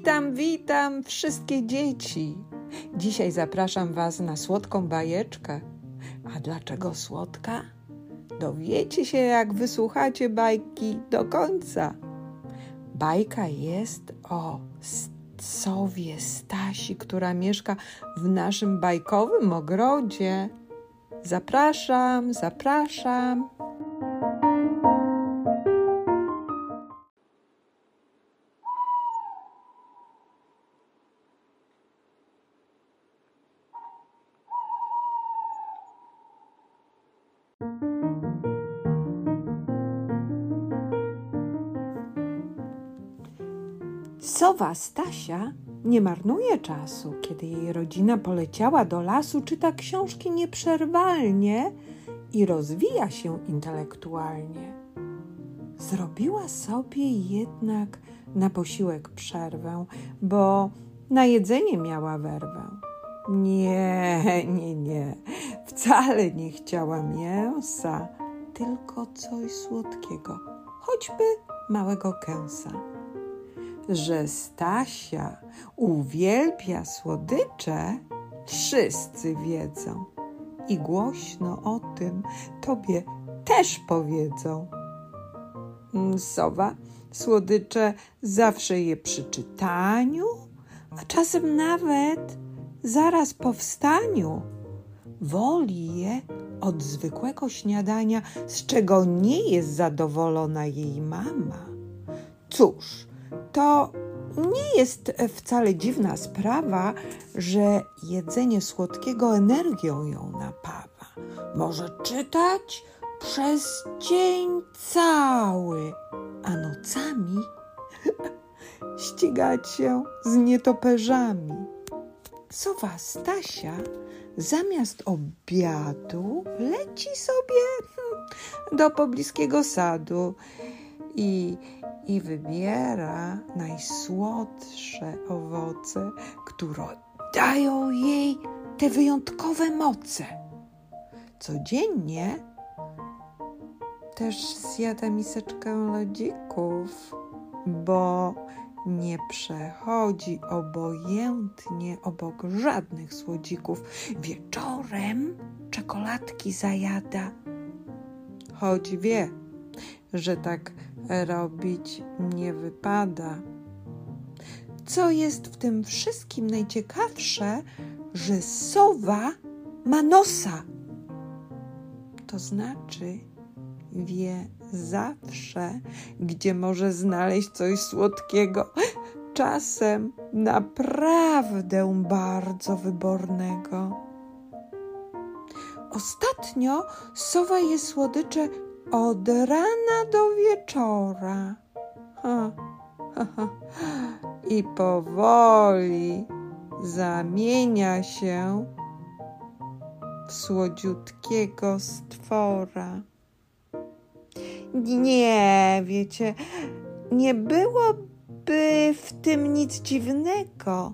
Witam, witam wszystkie dzieci. Dzisiaj zapraszam Was na słodką bajeczkę. A dlaczego słodka? Dowiecie się, jak wysłuchacie bajki do końca. Bajka jest o sowie Stasi, która mieszka w naszym bajkowym ogrodzie. Zapraszam, zapraszam. Sowa Stasia nie marnuje czasu. Kiedy jej rodzina poleciała do lasu, czyta książki nieprzerwalnie i rozwija się intelektualnie. Zrobiła sobie jednak na posiłek przerwę, bo na jedzenie miała werwę. Nie, nie, nie, wcale nie chciała mięsa, tylko coś słodkiego, choćby małego kęsa że Stasia uwielbia słodycze, wszyscy wiedzą. I głośno o tym tobie też powiedzą. Sowa słodycze zawsze je przy czytaniu, a czasem nawet zaraz po wstaniu. Woli je od zwykłego śniadania, z czego nie jest zadowolona jej mama. Cóż, to nie jest wcale dziwna sprawa, że jedzenie słodkiego energią ją napawa. Może czytać przez dzień cały, a nocami ścigać się z nietoperzami. Sowa Stasia zamiast obiadu leci sobie hmm, do pobliskiego sadu i i wybiera najsłodsze owoce, które dają jej te wyjątkowe moce. Codziennie też zjada miseczkę lodzików, bo nie przechodzi obojętnie obok żadnych słodzików. Wieczorem czekoladki zajada, choć wie, że tak robić nie wypada. Co jest w tym wszystkim najciekawsze, że sowa ma nosa. To znaczy, wie zawsze, gdzie może znaleźć coś słodkiego, czasem naprawdę bardzo wybornego. Ostatnio sowa je słodycze od rana do wieczora. Ha, ha. I powoli zamienia się w słodziutkiego stwora. Nie, wiecie, nie byłoby w tym nic dziwnego,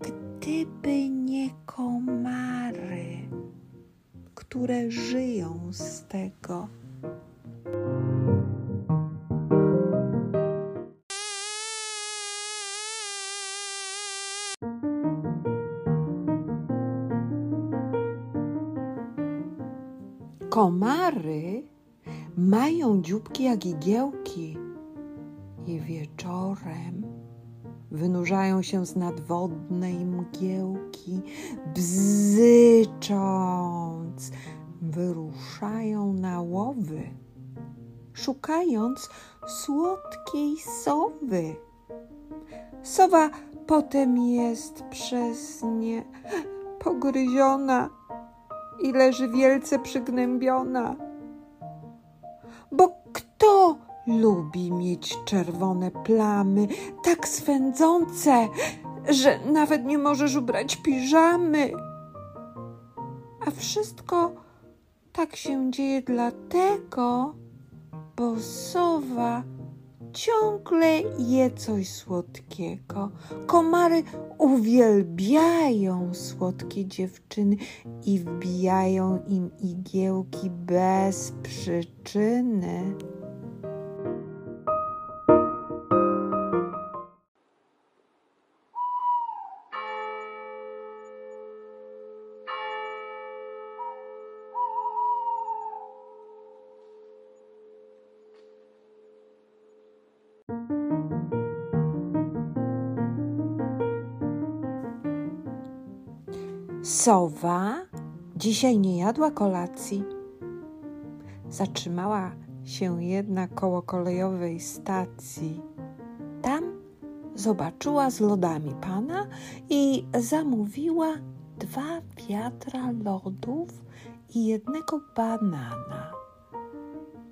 gdyby nie komary, które żyją z tego. Komary mają dzióbki jak igiełki i wieczorem wynurzają się z nadwodnej mgiełki, bzycząc, wyruszają na łowy, szukając słodkiej sowy. Sowa potem jest przez nie pogryziona i leży wielce przygnębiona. Bo kto lubi mieć czerwone plamy, tak swędzące, że nawet nie możesz ubrać piżamy? A wszystko tak się dzieje dlatego, bo sowa ciągle je coś słodkiego. Komary uwielbiają słodkie dziewczyny i wbijają im igiełki bez przyczyny. Sowa dzisiaj nie jadła kolacji. Zatrzymała się jednak koło kolejowej stacji. Tam zobaczyła z lodami pana i zamówiła dwa wiatra lodów i jednego banana.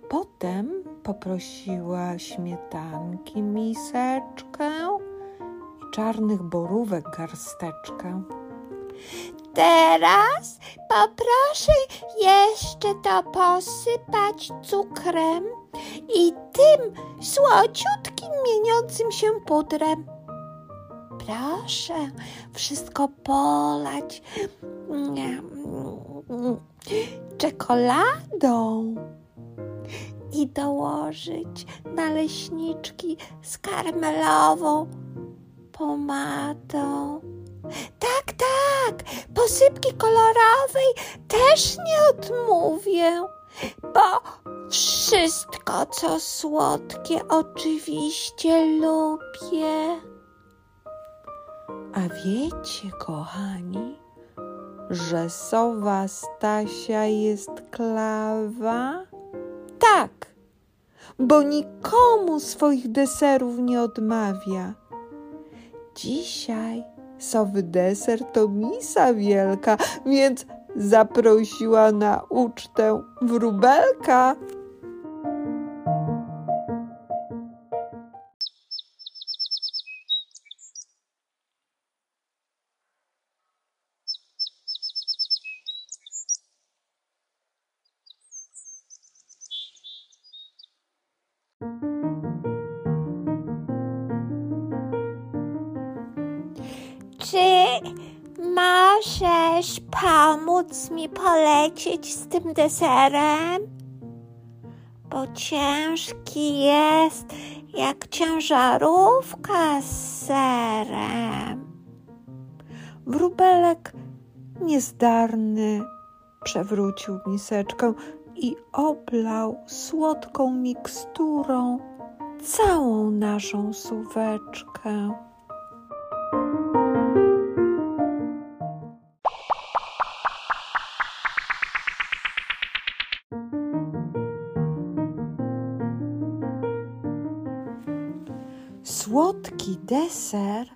Potem poprosiła śmietanki miseczkę i czarnych borówek garsteczkę. Teraz poproszę jeszcze to posypać cukrem i tym słociutkim mieniącym się pudrem. Proszę wszystko polać czekoladą i dołożyć naleśniczki z karmelową pomadą. Tak, tak, posypki kolorowej też nie odmówię, bo wszystko, co słodkie, oczywiście lubię. A wiecie, kochani, że sowa Stasia jest klawa? Tak, bo nikomu swoich deserów nie odmawia. Dzisiaj sowy deser to misa wielka, więc zaprosiła na ucztę wróbelka. Możesz pomóc mi polecieć z tym deserem? Bo ciężki jest jak ciężarówka z serem. Wróbelek niezdarny przewrócił miseczkę i oblał słodką miksturą całą naszą suweczkę. Słodki deser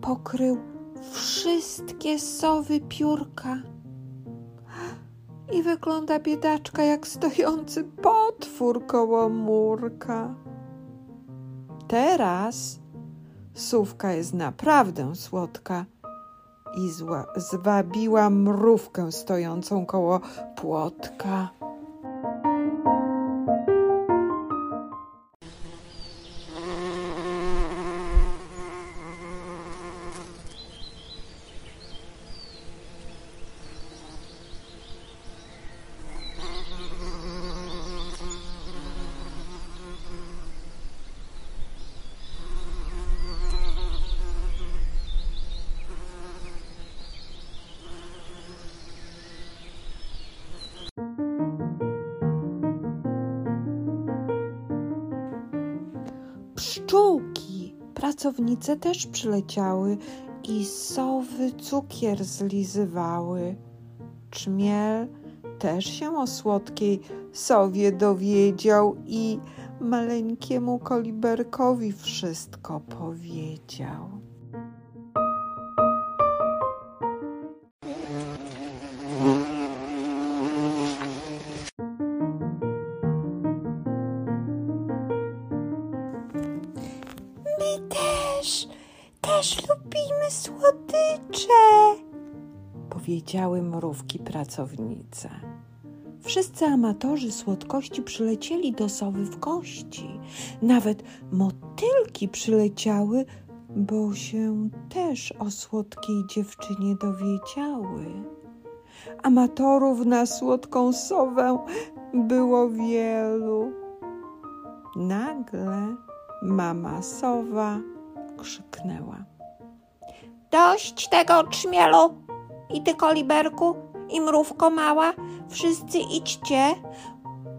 pokrył wszystkie sowy piórka. I wygląda biedaczka jak stojący potwór koło murka. Teraz sówka jest naprawdę słodka i zwabiła mrówkę stojącą koło płotka. Pszczółki, pracownice też przyleciały i sowy cukier zlizywały. Czmiel też się o słodkiej sowie dowiedział i maleńkiemu koliberkowi wszystko powiedział. Powiedziały mrówki pracownice. Wszyscy amatorzy słodkości przylecieli do sowy w gości. Nawet motylki przyleciały, bo się też o słodkiej dziewczynie dowiedziały. Amatorów na słodką sowę było wielu. Nagle mama sowa krzyknęła. Dość tego czmielu i ty koliberku i mrówko mała. Wszyscy idźcie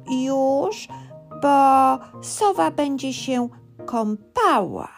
już, bo sowa będzie się kąpała.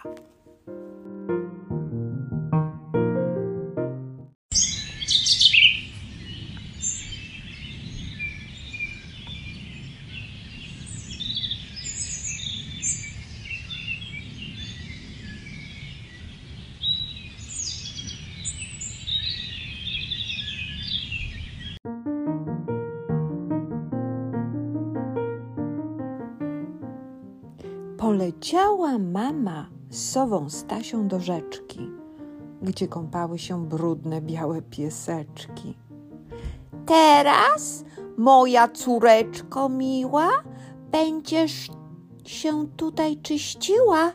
Poleciała mama z sową Stasią do rzeczki, gdzie kąpały się brudne białe pieseczki. Teraz, moja córeczko miła, będziesz się tutaj czyściła.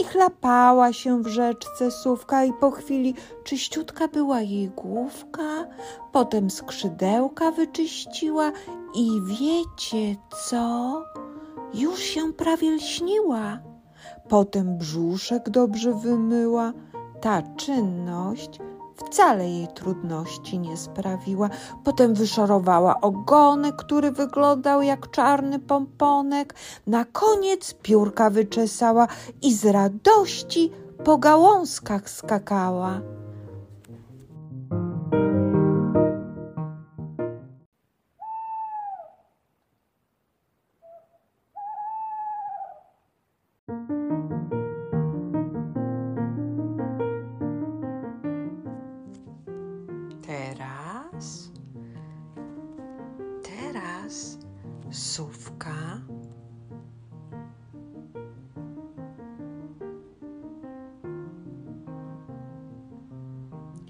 I chlapała się w rzeczce sówka i po chwili czyściutka była jej główka, potem skrzydełka wyczyściła i wiecie co? Już się prawie lśniła. Potem brzuszek dobrze wymyła. Ta czynność wcale jej trudności nie sprawiła. Potem wyszorowała ogonek, który wyglądał jak czarny pomponek. Na koniec piórka wyczesała i z radości po gałązkach skakała. Teraz sówka.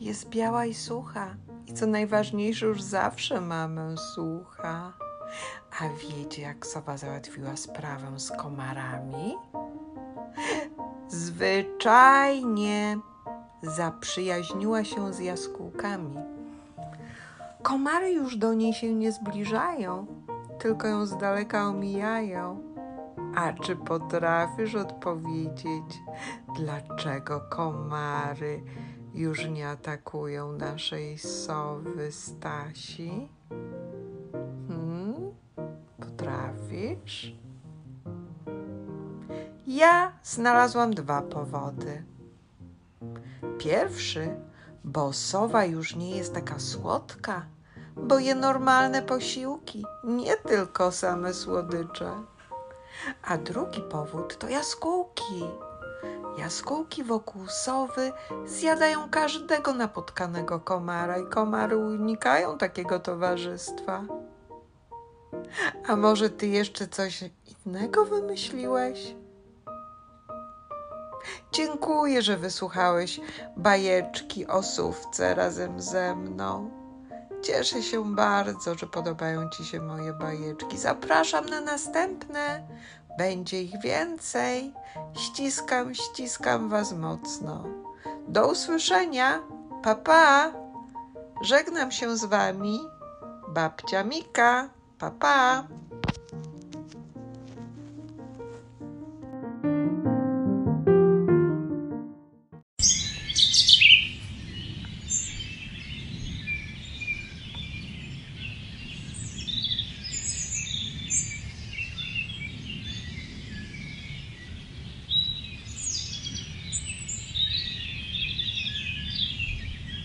Jest biała i sucha. I co najważniejsze, już zawsze mamę słucha. A wiecie, jak sowa załatwiła sprawę z komarami? Zwyczajnie zaprzyjaźniła się z jaskółkami. Komary już do niej się nie zbliżają, tylko ją z daleka omijają. A czy potrafisz odpowiedzieć, dlaczego komary już nie atakują naszej sowy Stasi? Hmm? Potrafisz? Ja znalazłam dwa powody. Pierwszy, bo sowa już nie jest taka słodka, bo je normalne posiłki, nie tylko same słodycze. A drugi powód to jaskółki. Jaskółki wokół sowy zjadają każdego napotkanego komara i komary unikają takiego towarzystwa. A może ty jeszcze coś innego wymyśliłeś? Dziękuję, że wysłuchałeś bajeczki o sówce razem ze mną. Cieszę się bardzo, że podobają Ci się moje bajeczki. Zapraszam na następne. Będzie ich więcej. Ściskam, ściskam Was mocno. Do usłyszenia. Papa. Pa. Żegnam się z Wami. Babcia Mika. Papa. Pa.